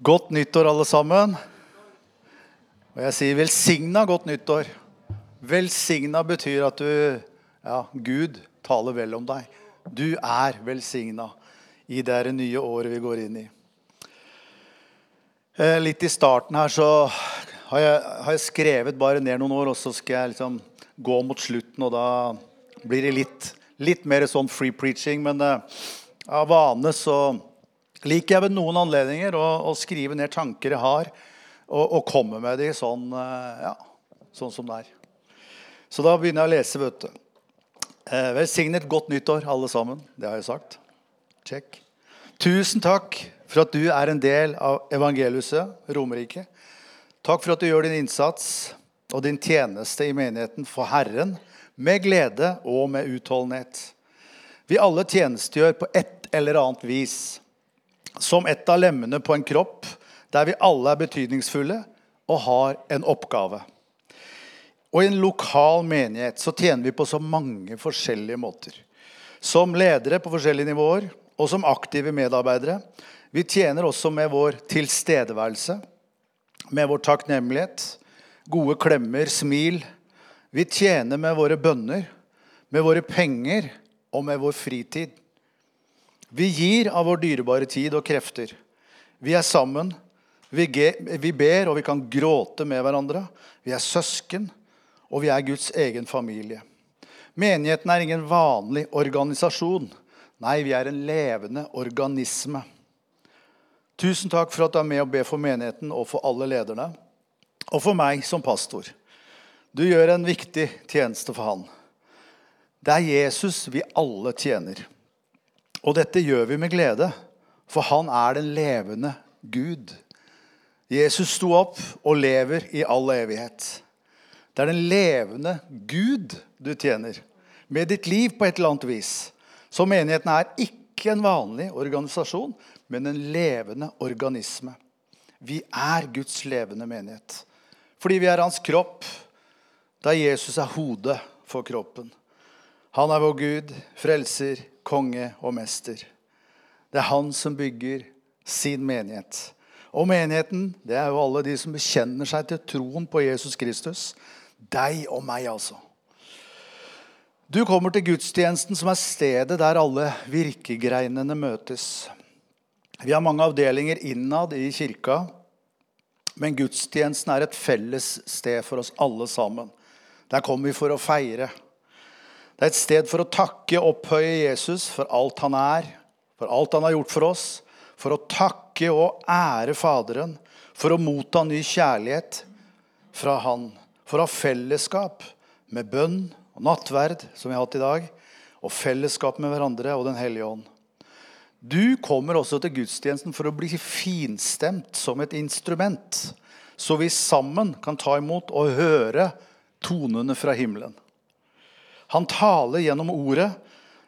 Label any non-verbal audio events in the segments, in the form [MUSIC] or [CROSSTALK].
Godt nyttår, alle sammen. Og jeg sier velsigna godt nyttår. Velsigna betyr at du Ja, Gud taler vel om deg. Du er velsigna i det nye året vi går inn i. Eh, litt i starten her så har jeg, har jeg skrevet bare ned noen år, og så skal jeg liksom gå mot slutten, og da blir det litt, litt mer sånn free preaching. Men eh, av vane så liker jeg ved noen anledninger å, å, skrive ned tanker jeg har, og, og komme med de sånn, eh, ja, sånn som det er. Så da begynner jeg å lese, vet du. Eh, velsignet godt nyttår, alle sammen. Det har jeg sagt. Check. Tusen takk for at du er en del av evangeliuset, Romerike. Takk for at du gjør din innsats og din tjeneste i menigheten for Herren med glede og med utholdenhet. Vi alle tjenestegjør på et eller annet vis som et av lemmene på en kropp der vi alle er betydningsfulle og har en oppgave. Og I en lokal menighet så tjener vi på så mange forskjellige måter. Som ledere på forskjellige nivåer og som aktive medarbeidere. Vi tjener også med vår tilstedeværelse, med vår takknemlighet, gode klemmer, smil. Vi tjener med våre bønner, med våre penger og med vår fritid. Vi gir av vår dyrebare tid og krefter. Vi er sammen. Vi, ber, og vi kan gråte med hverandre. Vi er søsken, og vi er Guds egen familie. Menigheten er ingen vanlig organisasjon. Nei, vi er en levende organisme. Tusen takk for at du er med og ber for menigheten og for alle lederne. Og for meg som pastor. Du gjør en viktig tjeneste for han. Det er Jesus vi alle tjener. Og dette gjør vi med glede, for han er den levende Gud. Jesus sto opp og lever i all evighet. Det er den levende Gud du tjener, med ditt liv på et eller annet vis. Så menigheten er ikke en vanlig organisasjon, men en levende organisme. Vi er Guds levende menighet. Fordi vi er hans kropp, da Jesus er hodet for kroppen. Han er vår Gud, frelser, konge og mester. Det er han som bygger sin menighet. Og menigheten, det er jo alle de som bekjenner seg til troen på Jesus Kristus. Deg og meg, altså. Du kommer til gudstjenesten, som er stedet der alle virkegreinene møtes. Vi har mange avdelinger innad i kirka, men gudstjenesten er et felles sted for oss alle sammen. Der kommer vi for å feire. Det er et sted for å takke og opphøye Jesus for alt han er, for alt han har gjort for oss. For å takke og ære Faderen, for å motta ny kjærlighet fra Han. For å ha fellesskap med bønn og nattverd, som vi har hatt i dag. Og fellesskap med hverandre og Den hellige ånd. Du kommer også til gudstjenesten for å bli finstemt som et instrument. Så vi sammen kan ta imot og høre tonene fra himmelen. Han taler gjennom ordet,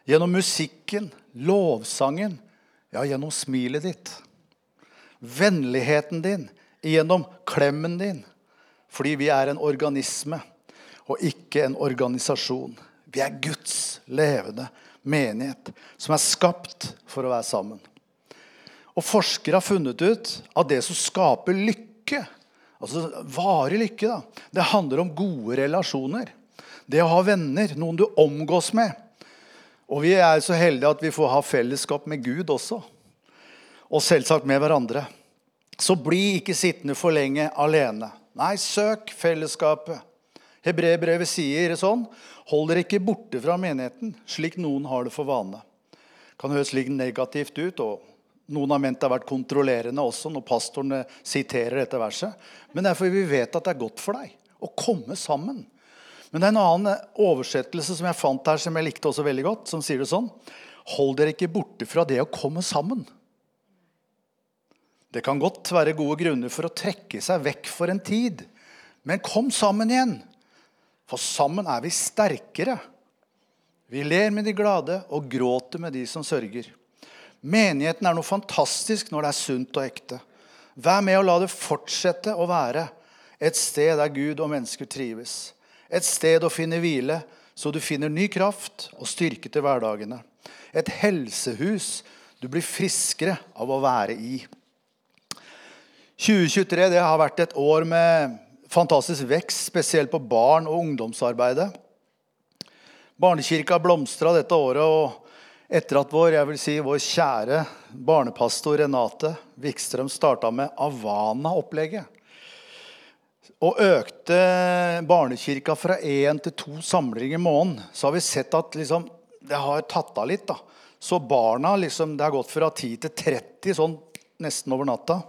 gjennom musikken, lovsangen, ja, gjennom smilet ditt. Vennligheten din, gjennom klemmen din. Fordi vi er en organisme og ikke en organisasjon. Vi er Guds levende menighet som er skapt for å være sammen. Og Forskere har funnet ut at det som skaper lykke, altså varig lykke, da, det handler om gode relasjoner. Det å ha venner, noen du omgås med. Og vi er så heldige at vi får ha fellesskap med Gud også. Og selvsagt med hverandre. Så bli ikke sittende for lenge alene. Nei, søk fellesskapet. Hebreerbrevet sier sånn Hold dere ikke borte fra menigheten, slik noen har det for vane. Kan høres litt negativt ut, og noen har ment det har vært kontrollerende også når pastorene siterer dette verset. Men det er fordi vi vet at det er godt for deg å komme sammen. Men det er en annen oversettelse som jeg fant her, som jeg likte også veldig godt, som sier det sånn Hold dere ikke borte fra det å komme sammen. Det kan godt være gode grunner for å trekke seg vekk for en tid. Men kom sammen igjen, for sammen er vi sterkere. Vi ler med de glade og gråter med de som sørger. Menigheten er noe fantastisk når det er sunt og ekte. Vær med og la det fortsette å være et sted der Gud og mennesker trives. Et sted å finne hvile, så du finner ny kraft og styrke til hverdagene. Et helsehus du blir friskere av å være i. 2023 det har vært et år med fantastisk vekst, spesielt på barn- og ungdomsarbeidet. Barnekirka blomstra dette året, og etter at vår, jeg vil si, vår kjære barnepastor Renate Wikstrøm starta med Avana-opplegget og økte barnekirka fra én til to samlinger i måneden, så har vi sett at liksom, det har tatt av litt. da. Så barna liksom, det har gått fra 10 til 30 sånn nesten over natta.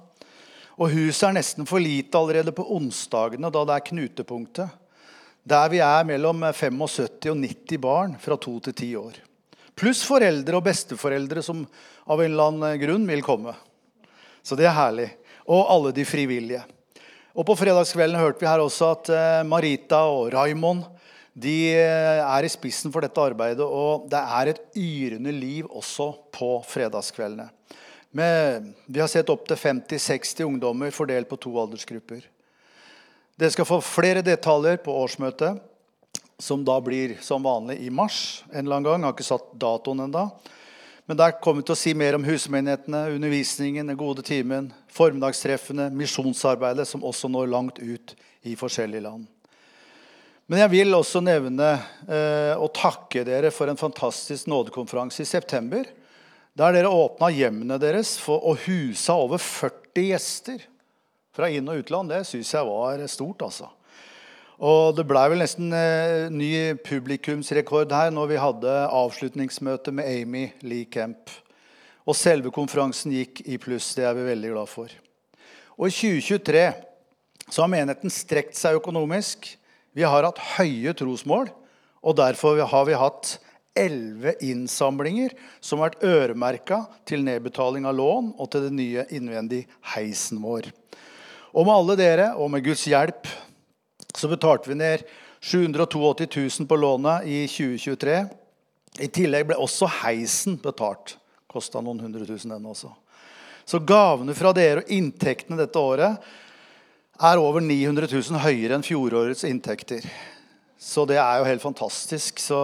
Og huset er nesten for lite allerede på onsdagene, da det er knutepunktet. Der vi er mellom 75 og 90 barn fra 2 til 10 år. Pluss foreldre og besteforeldre som av en eller annen grunn vil komme. Så det er herlig. Og alle de frivillige. Og På fredagskvelden hørte vi her også at eh, Marita og Raymond de eh, er i spissen for dette arbeidet. Og det er et yrende liv også på fredagskveldene. Med, vi har sett opptil 50-60 ungdommer fordelt på to aldersgrupper. Dere skal få flere detaljer på årsmøtet, som da blir som vanlig i mars. en eller annen gang. Jeg har ikke satt datoen enda. Men der kommer vi til å si mer om husmenighetene, undervisningen, den gode timen, formiddagstreffene, misjonsarbeidet, som også når langt ut i forskjellige land. Men jeg vil også nevne eh, og takke dere for en fantastisk nådekonferanse i september. Der dere åpna hjemmene deres for å husa over 40 gjester fra inn- og utland. Det syns jeg var stort, altså. Og det blei vel nesten eh, ny publikumsrekord her når vi hadde avslutningsmøte med Amy Lee Kemp. Og selve konferansen gikk i pluss. Det er vi veldig glad for. Og i 2023 så har menigheten strekt seg økonomisk. Vi har hatt høye trosmål, og derfor har vi hatt elleve innsamlinger som har vært øremerka til nedbetaling av lån og til den nye innvendige heisen vår. Og med alle dere, og med Guds hjelp, så betalte vi ned 782 000 på lånet i 2023. I tillegg ble også heisen betalt. Kosta noen hundre tusen, den også. Så gavene fra dere og inntektene dette året er over 900 000 høyere enn fjorårets inntekter. Så det er jo helt fantastisk. Så,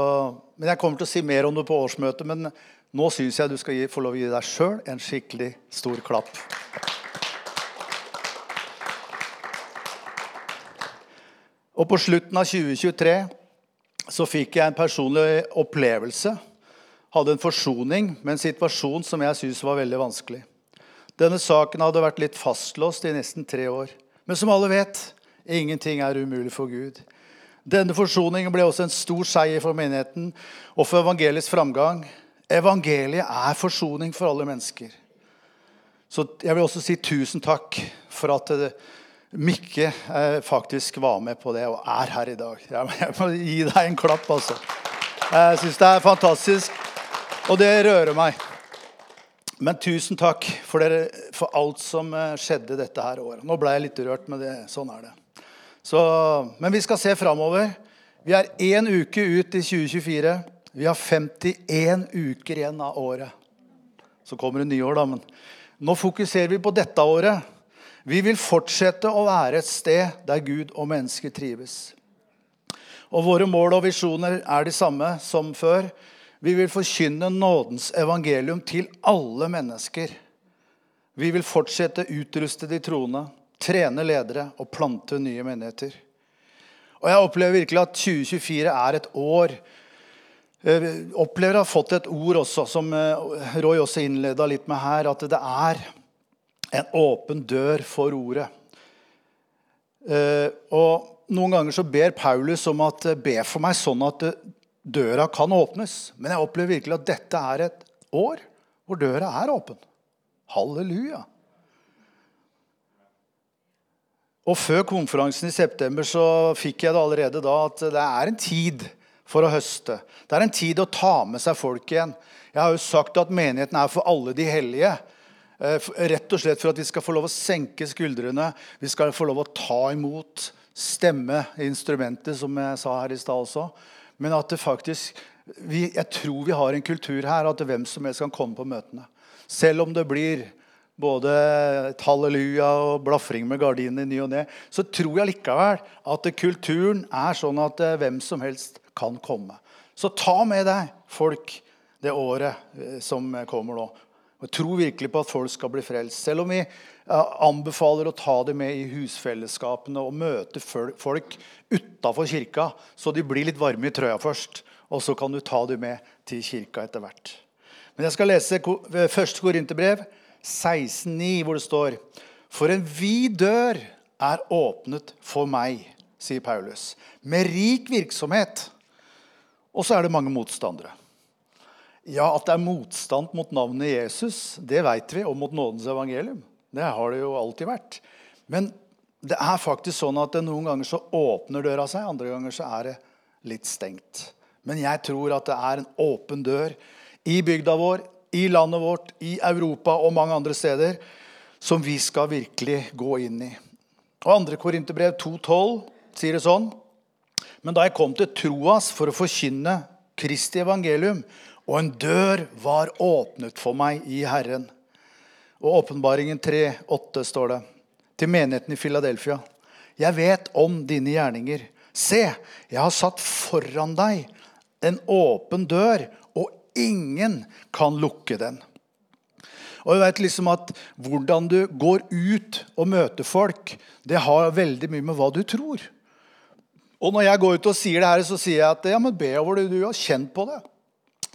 men Jeg kommer til å si mer om det på årsmøtet, men nå syns jeg du skal gi, få lov å gi deg sjøl en skikkelig stor klapp. Og på slutten av 2023 så fikk jeg en personlig opplevelse. Hadde en forsoning med en situasjon som jeg syntes var veldig vanskelig. Denne saken hadde vært litt fastlåst i nesten tre år. Men som alle vet, ingenting er umulig for Gud. Denne forsoningen ble også en stor seier for menigheten og for evangeliets framgang. Evangeliet er forsoning for alle mennesker. Så jeg vil også si tusen takk for at Mikke eh, faktisk var med på det og er her i dag. Jeg må gi deg en klapp, altså. Jeg syns det er fantastisk, og det rører meg. Men tusen takk for, dere, for alt som eh, skjedde dette her året. Nå ble jeg litt rørt, men det, sånn er det. Så, men vi skal se framover. Vi er én uke ut i 2024. Vi har 51 uker igjen av året. Så kommer det nye år, da. Men nå fokuserer vi på dette året. Vi vil fortsette å være et sted der Gud og mennesker trives. Og Våre mål og visjoner er de samme som før. Vi vil forkynne nådens evangelium til alle mennesker. Vi vil fortsette å utruste de troende, trene ledere og plante nye menigheter. Og Jeg opplever virkelig at 2024 er et år jeg eh, opplever å ha fått et ord også, som eh, Roy også innleda litt med her, at det er en åpen dør for ordet. Eh, og Noen ganger så ber Paulus om at eh, be for meg sånn at eh, døra kan åpnes. Men jeg opplever virkelig at dette er et år hvor døra er åpen. Halleluja. Og Før konferansen i september så fikk jeg det allerede da at det er en tid for å høste. Det er en tid å ta med seg folk igjen. Jeg har jo sagt at menigheten er for alle de hellige. Eh, rett og slett for at vi skal få lov å senke skuldrene. Vi skal få lov å ta imot stemme instrumentet, som jeg sa her i stad også. Men at det faktisk vi, Jeg tror vi har en kultur her at hvem som helst kan komme på møtene. Selv om det blir både et halleluja og blafring med gardinene i ny og ne, så tror jeg likevel at kulturen er sånn at eh, hvem som helst kan komme. Så ta med deg folk det året eh, som kommer nå. Og tror virkelig på at folk skal bli frelst. Selv om vi anbefaler å ta det med i husfellesskapene og møte folk utafor kirka, så de blir litt varme i trøya først. Og så kan du ta det med til kirka etter hvert. Men jeg skal lese første Korinterbrev 16,9, hvor det står For en vid dør er åpnet for meg, sier Paulus, med rik virksomhet. Og så er det mange motstandere. Ja, At det er motstand mot navnet Jesus, det vet vi, og mot nådens evangelium. Det har det jo alltid vært. Men det er faktisk sånn at noen ganger så åpner døra seg, andre ganger så er det litt stengt. Men jeg tror at det er en åpen dør i bygda vår, i landet vårt, i Europa og mange andre steder som vi skal virkelig gå inn i. Og 2. Korinterbrev 2,12 sier det sånn. Men da jeg kom til Troas for å forkynne Kristi evangelium, og en dør var åpnet for meg i Herren. Og Åpenbaringen 3,8 står det til menigheten i Philadelphia. Jeg vet om dine gjerninger. Se, jeg har satt foran deg en åpen dør, og ingen kan lukke den. Og jeg vet liksom at Hvordan du går ut og møter folk, det har veldig mye med hva du tror. Og når jeg går ut og sier det her, så sier jeg at ja, men be over det du har kjent på det.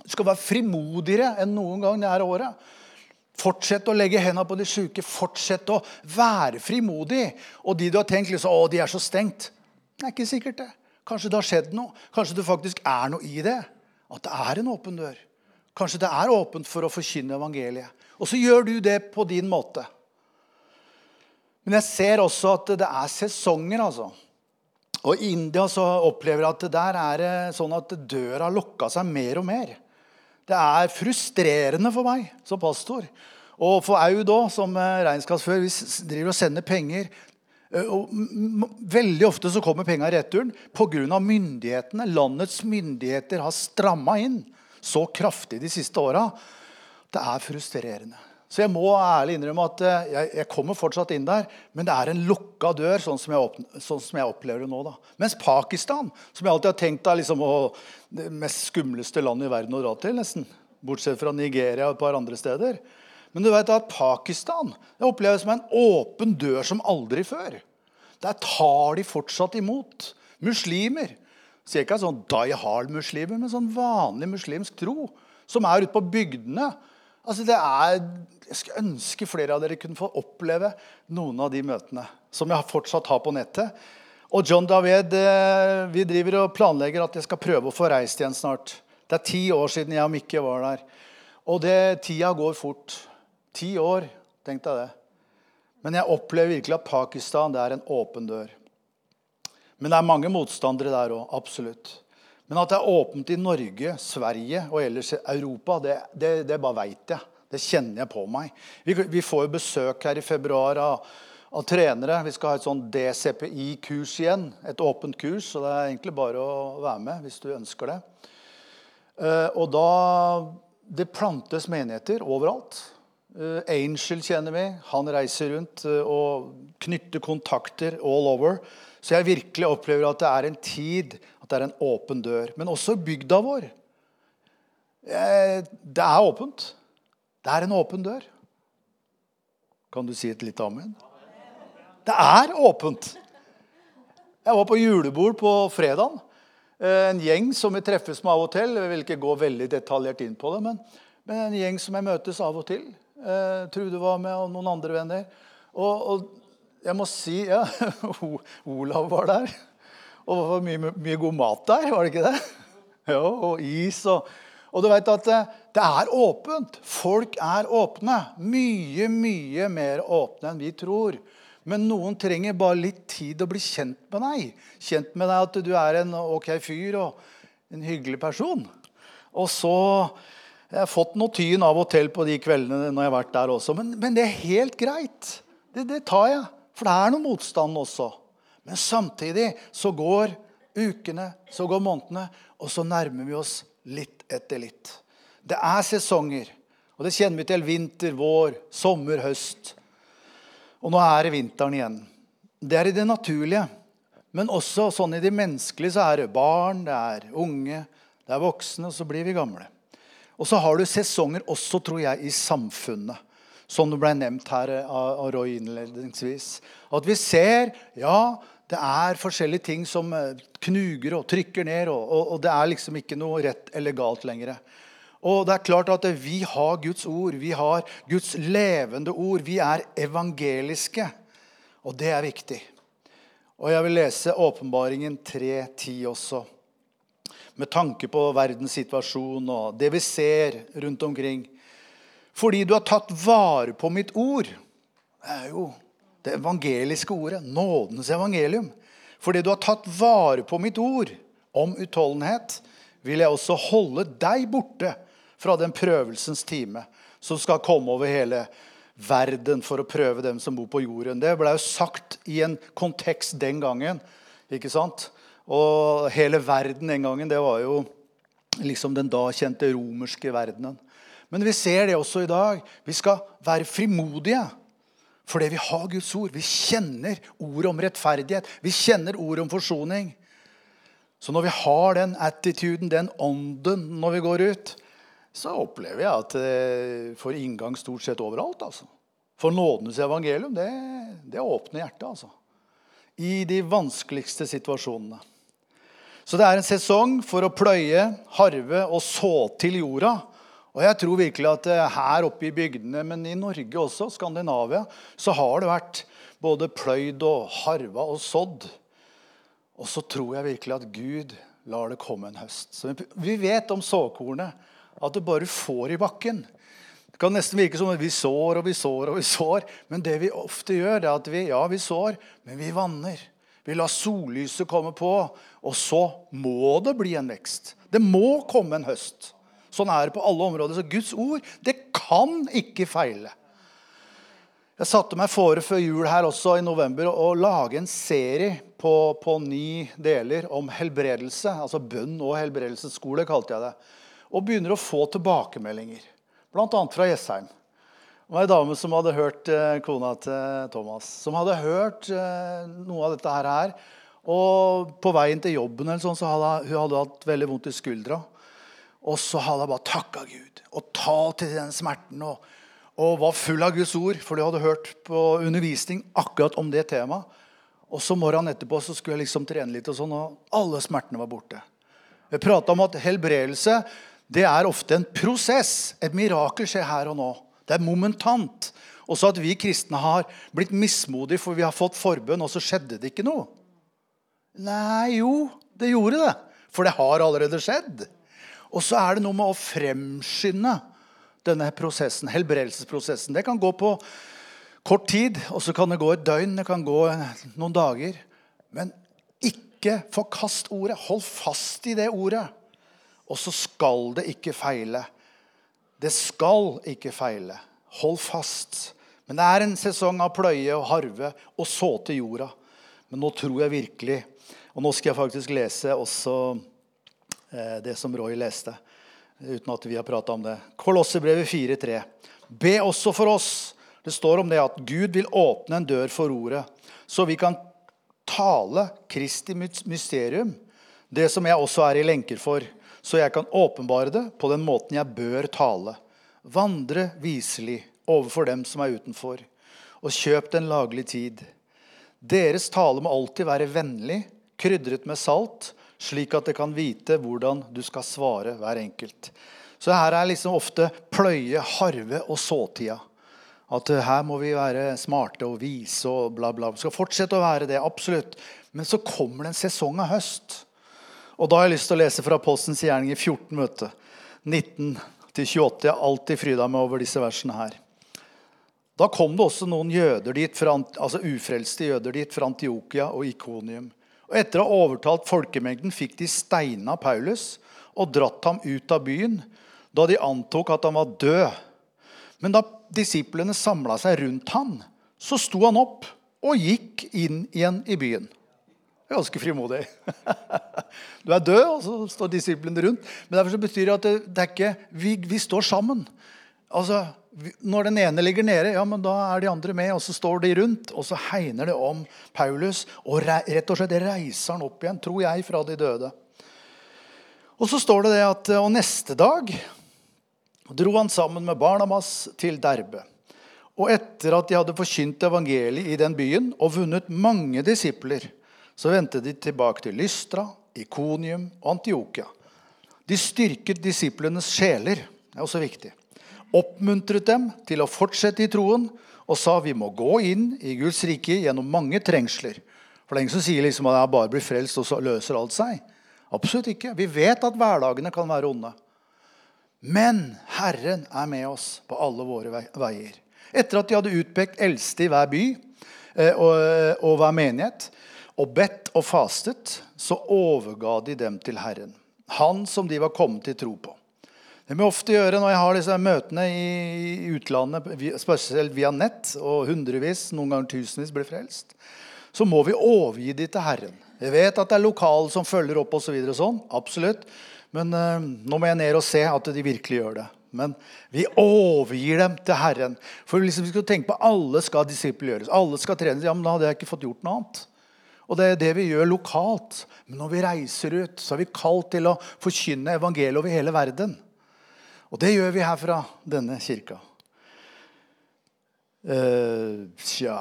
Du skal være frimodigere enn noen gang det her året. Fortsett å legge hendene på de syke. Fortsett å være frimodig. Og de du har tenkt liksom, å, de er så stengt. Det er ikke sikkert, det. Kanskje det har skjedd noe. Kanskje det faktisk er noe i det. At det er en åpen dør. Kanskje det er åpent for å forkynne evangeliet. Og så gjør du det på din måte. Men jeg ser også at det er sesonger, altså. Og I India så opplever jeg at der er det sånn at døra lukka seg mer og mer. Det er frustrerende for meg som pastor. Og for Aud òg, som regnskapsfører. Vi driver og sender penger. Og veldig ofte så kommer penga i returen pga. myndighetene. Landets myndigheter har stramma inn så kraftig de siste åra. Det er frustrerende. Så jeg må ærlig innrømme at jeg, jeg, kommer fortsatt inn der, men det er en lukka dør, sånn som jeg, sånn som jeg opplever det nå. da. Mens Pakistan, som jeg alltid har tenkt er liksom, det mest skumleste landet i verden å dra til, nesten, bortsett fra Nigeria og et par andre steder Men du vet at Pakistan det oppleves som en åpen dør som aldri før. Der tar de fortsatt imot muslimer. Sier ikke sånn die hard-muslimer, men sånn vanlig muslimsk tro. Som er ute på bygdene Altså det er, Jeg skulle ønske flere av dere kunne få oppleve noen av de møtene som jeg fortsatt har på nettet. Og John David, eh, vi driver og planlegger at jeg skal prøve å få reist igjen snart. Det er ti år siden jeg og Mikke var der. Og det, tida går fort. Ti år, tenkte jeg det. Men jeg opplever virkelig at Pakistan det er en åpen dør. Men det er mange motstandere der òg. Absolutt. Men at det er åpent i Norge, Sverige og ellers i Europa, det, det, det bare veit jeg. Det kjenner jeg på meg. Vi, vi får jo besøk her i februar av, av trenere. Vi skal ha et sånn DCPI-kurs igjen. Et åpent kurs. Så det er egentlig bare å være med hvis du ønsker det. Uh, og da Det plantes menigheter overalt. Uh, Angel kjenner vi. Han reiser rundt uh, og knytter kontakter all over. Så jeg virkelig opplever at det er en tid at det er en åpen dør. Men også bygda vår. Eh, det er åpent. Det er en åpen dør. Kan du si et litt amen? Det er åpent. Jeg var på julebord på fredag. Eh, en gjeng som vi treffes med av og til. Jeg vil ikke gå veldig detaljert inn på det, men, men en gjeng som jeg møtes av og til. Eh, Trude var med, og noen andre venner. Og, og jeg må si ja, [LAUGHS] Olav var der. Og det var mye, mye, god mat der, var det ikke det? Ja, og is og Og du vet at eh, det er åpent. Folk er åpne. Mye, mye mer åpne enn vi tror. Men noen trenger bare litt tid å bli kjent med deg. Kjent med deg at du er en ok fyr og en hyggelig person. Og så Jeg har fått noe tyn av og til på de kveldene når jeg har vært der også. Men, men det er helt greit. Det, det tar jeg. For det er noe motstand også. Men samtidig så går ukene, så går månedene, og så nærmer vi oss litt etter litt. Det er sesonger, og det kjenner vi til. Vinter, vår, sommer, høst. Og nå er det vinteren igjen. Det er i det naturlige. Men også sånn i det menneskelige så er det barn, det er unge, det er voksne, og så blir vi gamle. Og så har du sesonger også, tror jeg, i samfunnet. Som det ble nevnt her av, av Roy innledningsvis. At vi ser ja, det er forskjellige ting som eh, knuger og trykker ned. Og, og, og det er liksom ikke noe rett eller galt lenger. Og det er klart at vi har Guds ord. Vi har Guds levende ord. Vi er evangeliske. Og det er viktig. Og jeg vil lese Åpenbaringen 3.10 også med tanke på verdens situasjon og det vi ser rundt omkring. Fordi du har tatt vare på mitt ord. Det er jo det evangeliske ordet. Nådens evangelium. Fordi du har tatt vare på mitt ord om utholdenhet, vil jeg også holde deg borte fra den prøvelsens time som skal komme over hele verden for å prøve dem som bor på jorden. Det ble jo sagt i en kontekst den gangen. ikke sant? Og hele verden den gangen, det var jo liksom den da kjente romerske verdenen. Men vi ser det også i dag. Vi skal være frimodige fordi vi har Guds ord. Vi kjenner ordet om rettferdighet. Vi kjenner ordet om forsoning. Så når vi har den attituden, den ånden, når vi går ut, så opplever jeg at det får inngang stort sett overalt. altså. For nådens evangelium, det, det åpner hjertet, altså. I de vanskeligste situasjonene. Så det er en sesong for å pløye, harve og så til jorda. Og jeg tror virkelig at eh, her oppe i bygdene, men i Norge også, Skandinavia, så har det vært både pløyd og harva og sådd. Og så tror jeg virkelig at Gud lar det komme en høst. Så vi vet om såkornet at det bare får i bakken. Det kan nesten virke som at vi sår og vi sår og vi sår. Men det vi ofte gjør, er at vi, ja, vi sår, men vi vanner. Vi lar sollyset komme på, og så må det bli en vekst. Det må komme en høst. Sånn er det på alle områder. Så Guds ord, det kan ikke feile. Jeg satte meg fore før jul her også i november å lage en serie på, på, ni deler om helbredelse. Altså bønn og helbredelsesskole, kalte jeg det. Og begynner å få tilbakemeldinger, bl.a. fra Jessheim. Det var ei dame som hadde hørt eh, kona til Thomas, som hadde hørt eh, noe av dette her. Og på veien til jobben eller sånn, så hadde hun hadde hatt veldig vondt i skuldra. Og så hadde jeg bare takka Gud og talt til den smerten. Og, og, var full av Guds ord, for hun hadde hørt på undervisning akkurat om det temaet. Og så morgenen etterpå så skulle jeg liksom trene litt, og sånn, og alle smertene var borte. Jeg prata om at helbredelse det er ofte en prosess. Et mirakel skjer her og nå. Det er momentant. Også at vi kristne har blitt mismodige for vi har fått forbønn, og så skjedde det ikke noe. Nei, jo, det gjorde det. For det har allerede skjedd. Og så er det noe med å fremskynde denne prosessen, helbredelsesprosessen. Det kan gå på kort tid, og så kan det gå et døgn, det kan gå noen dager. Men ikke forkast ordet. Hold fast i det ordet. Og så skal det ikke feile. Det skal ikke feile. Hold fast. Men det er en sesong av pløye og harve og så til jorda. Men nå tror jeg virkelig Og nå skal jeg faktisk lese også det som Roy leste, uten at vi har prata om det. Kolosserbrevet 4,3. Be også for oss. Det står om det at Gud vil åpne en dør for ordet, så vi kan tale Kristi mysterium, det som jeg også er i lenker for så jeg kan åpenbare det på den måten jeg bør tale. Vandre viselig overfor dem som er utenfor, og kjøp den laglig tid. Deres tale må alltid være vennlig, krydret med salt, slik at det kan vite hvordan du skal svare hver enkelt. Så her er liksom ofte pløye, harve og såtida. At eh, her må vi være smarte og vise og bla, bla. Vi skal fortsette å være det, absolutt. Men så kommer det en sesong av høst. Og da har jeg lyst til å lese fra Postens gjerninger 14, møte. 19 28. Jeg har alltid fryda meg over disse versene her. Da kom det også noen jøder dit, fra, altså ufrelste jøder dit fra Antiokia og Ikonium. Og Etter å ha overtalt folkemengden fikk de steina Paulus og dratt ham ut av byen, da de antok at han var død. Men da disiplene samla seg rundt han, så sto han opp og gikk inn igjen i byen ganske frimodig. [LAUGHS] Du er død, og så står disiplene rundt. Men derfor betyr det at det, det er ikke vi, vi, står sammen. Altså, Når den ene ligger nede, ja, men da er de andre med. Og så står de rundt, og så hegner det om Paulus. Og rett og slett reiser han opp igjen, tror jeg, fra de døde. Og så står det det at Og neste dag dro han sammen med Barnamas til Derbe. Og etter at de hadde forkynt evangeliet i den byen og vunnet mange disipler, så vendte de tilbake til Lystra, Ikonium og Antiokia. De styrket disiplenes sjeler. Det er også viktig. Oppmuntret dem til å fortsette i troen og sa vi må gå inn i Guds rike gjennom mange trengsler. For det er ingen som sier liksom at jeg bare blir frelst, og så løser alt seg. Absolutt ikke. Vi vet at hverdagene kan være onde. Men Herren er med oss på alle våre veier. Etter at de hadde utpekt eldste i hver by eh, og, og hver menighet, og bedt og fastet, så overga de dem til Herren. Han som de var kommet til tro på. Det må jeg ofte gjøre når jeg har disse møtene i utlandet, spesielt via nett, og hundrevis, noen ganger tusenvis blir frelst. Så må vi overgi de til Herren. Jeg vet at det er lokale som følger opp osv. Så sånn, absolutt. Men uh, nå må jeg ned og se at de virkelig gjør det. Men vi overgir dem til Herren. For liksom, vi skal tenke på alle skal disippelgjøres. Alle skal trenes. Ja, men da hadde jeg ikke fått gjort noe annet. Og det er det vi gjør lokalt. Men når vi reiser ut, så er vi kalt til å forkynne evangeliet over hele verden. Og det gjør vi her fra denne kirka. Uh, tja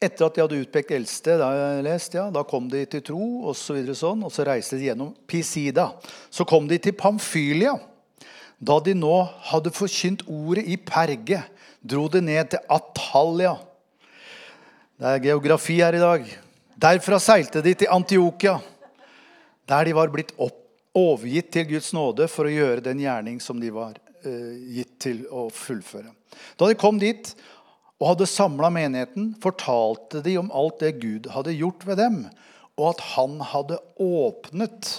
Etter at de hadde utpekt eldste, da, lest, ja, da kom de til tro, og så, videre sånn, og så reiste de gjennom Pisida. Så kom de til Pamfylia. Da de nå hadde forkynt ordet i Perge, dro de ned til Atalia. Det er geografi her i dag. Derfra seilte de til Antiokia, der de var blitt opp overgitt til Guds nåde for å gjøre den gjerning som de var eh, gitt til å fullføre. Da de kom dit og hadde samla menigheten, fortalte de om alt det Gud hadde gjort ved dem, og at han hadde åpnet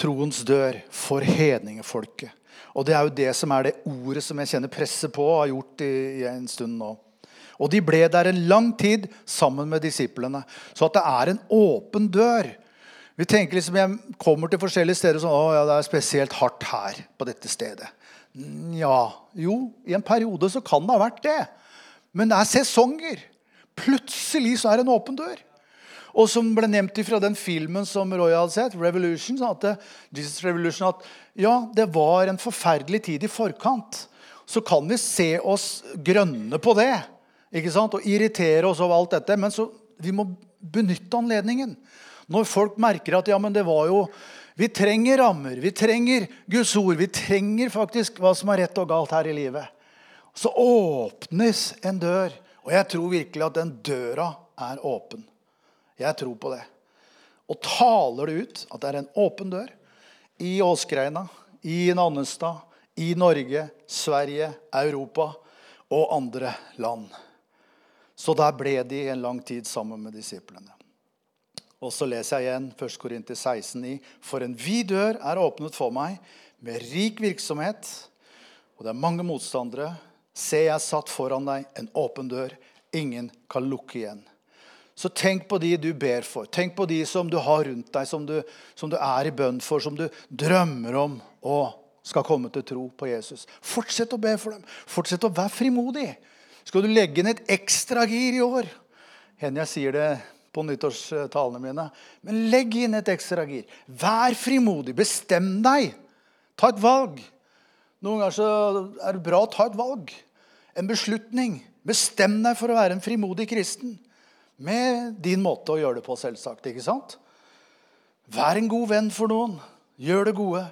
troens dør for hedningefolket. Og det er jo det som er det ordet som jeg kjenner presset på og har gjort i, i en stund nå. Og de ble der en lang tid sammen med disiplene. Så at det er en åpen dør vi tenker liksom, Jeg kommer til forskjellige steder sånn, å ja, det er spesielt hardt her på dette stedet. Ja, jo, i en periode så kan det ha vært det. Men det er sesonger. Plutselig så er det en åpen dør. Og som ble nevnt fra den filmen som Roy hadde sett, Revolution, at Jesus Revolution, at ja, det var en forferdelig tid i forkant. Så kan vi se oss grønne på det ikke sant? og irritere oss over alt dette. Men så, vi må benytte anledningen. Når folk merker at ja, men det var jo Vi trenger rammer, vi trenger Guds ord. Vi trenger faktisk hva som er rett og galt her i livet. Så åpnes en dør. Og jeg tror virkelig at den døra er åpen. Jeg tror på det. Og taler det ut at det er en åpen dør i Åsgreina, i Nannestad, i Norge, Sverige, Europa og andre land. Så der ble de en lang tid sammen med disiplene. Og så leser jeg igjen 1. Korinter 16,9.: For en vid dør er åpnet for meg, med rik virksomhet, og det er mange motstandere. Se, jeg satt foran deg, en åpen dør. Ingen kan lukke igjen. Så tenk på de du ber for. Tenk på de som du har rundt deg, som du, som du er i bønn for, som du drømmer om og skal komme til tro på Jesus. Fortsett å be for dem. Fortsett å være frimodig. Skal du legge inn et ekstra gir i år? Hender jeg sier det på nyttårstalene mine. Men legg inn et ekstra gir. Vær frimodig. Bestem deg. Ta et valg. Noen ganger så er det bra å ta et valg. En beslutning. Bestem deg for å være en frimodig kristen. Med din måte å gjøre det på, selvsagt. ikke sant? Vær en god venn for noen. Gjør det gode.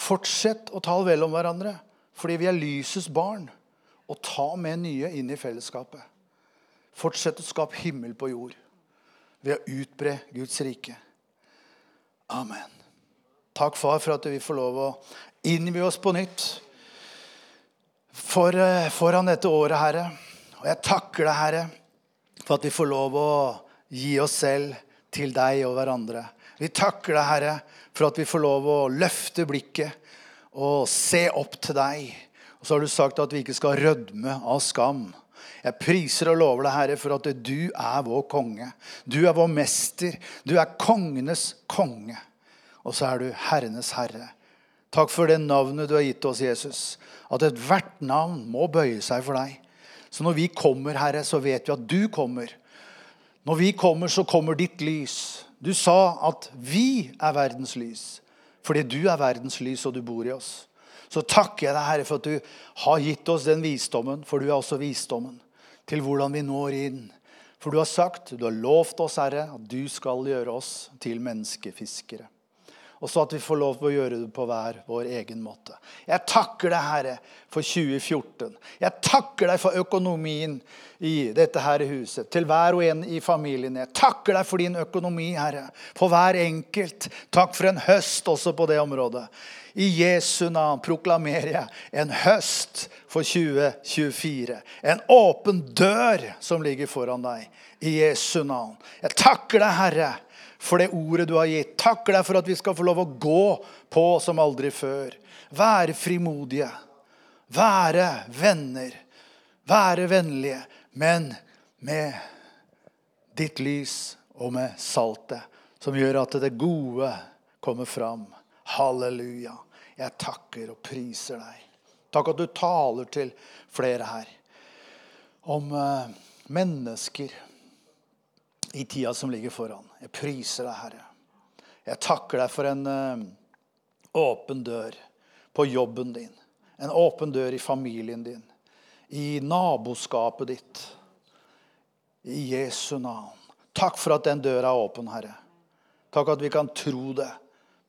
Fortsett å tale vel om hverandre, fordi vi er lysets barn. Og ta med nye inn i fellesskapet. Fortsett å skape himmel på jord ved å utbre Guds rike. Amen. Takk, far, for at vi får lov å innby oss på nytt for, eh, foran dette året, Herre. Og jeg takker deg, Herre, for at vi får lov å gi oss selv til deg og hverandre. Vi takker deg, Herre, for at vi får lov å løfte blikket og se opp til deg. Og så har du sagt at vi ikke skal rødme av skam. Jeg priser og lover deg, Herre, for at du er vår konge. Du er vår mester. Du er kongenes konge. Og så er du herrenes herre. Takk for det navnet du har gitt oss, Jesus. At ethvert navn må bøye seg for deg. Så når vi kommer, Herre, så vet vi at du kommer. Når vi kommer, så kommer ditt lys. Du sa at vi er verdens lys. Fordi du er verdens lys, og du bor i oss. så takker jeg deg, Herre, for at du har gitt oss den visdommen, for du er også visdommen til hvordan vi når inn. For du har sagt, du har lovt oss, Herre, at du skal gjøre oss til menneskefiskere. Og så at vi får lov til å gjøre det på hver vår egen måte. Jeg takker deg, Herre, for 2014. Jeg takker deg for økonomien i dette her huset. Til hver og en i familien. Jeg takker deg for din økonomi, Herre. For hver enkelt. Takk for en høst også på det området. I Jesu navn proklamerer jeg en høst for 2024. En åpen dør som ligger foran deg. I Jesu navn. Jeg takker deg, Herre for det ordet du har gitt. Takker deg for at vi skal få lov å gå på som aldri før. Være frimodige. Være venner. Være vennlige. Men med ditt lys og med saltet, som gjør at det gode kommer fram. Halleluja. Jeg takker og priser deg. Takk at du taler til flere her om uh, mennesker i tida som ligger foran. Jeg priser deg, Herre. Jeg takker deg for en uh, åpen dør på jobben din. En åpen dør i familien din. I naboskapet ditt. I Jesu navn. Takk for at den døra er åpen, Herre. Takk at vi kan tro det,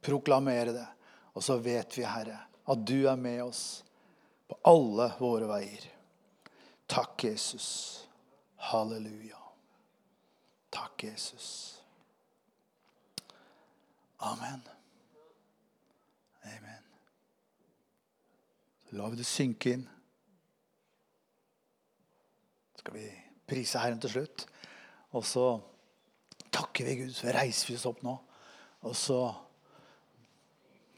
proklamere det. Og så vet vi, Herre, at du er med oss på alle våre veier. Takk, Jesus. Halleluja. Takk, Jesus. Amen. Amen. La vi det synke inn. skal vi prise Herren til slutt. Og så takker vi Gud. Så reiser vi oss opp nå. Og så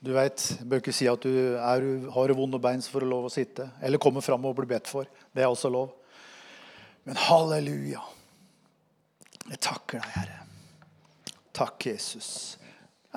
Du vet, jeg bør ikke si at du er, har vonde bein for å lov å sitte. Eller komme fram og bli bedt for. Det er også lov. Men halleluja. Jeg takker deg, Herre. Takk, Jesus.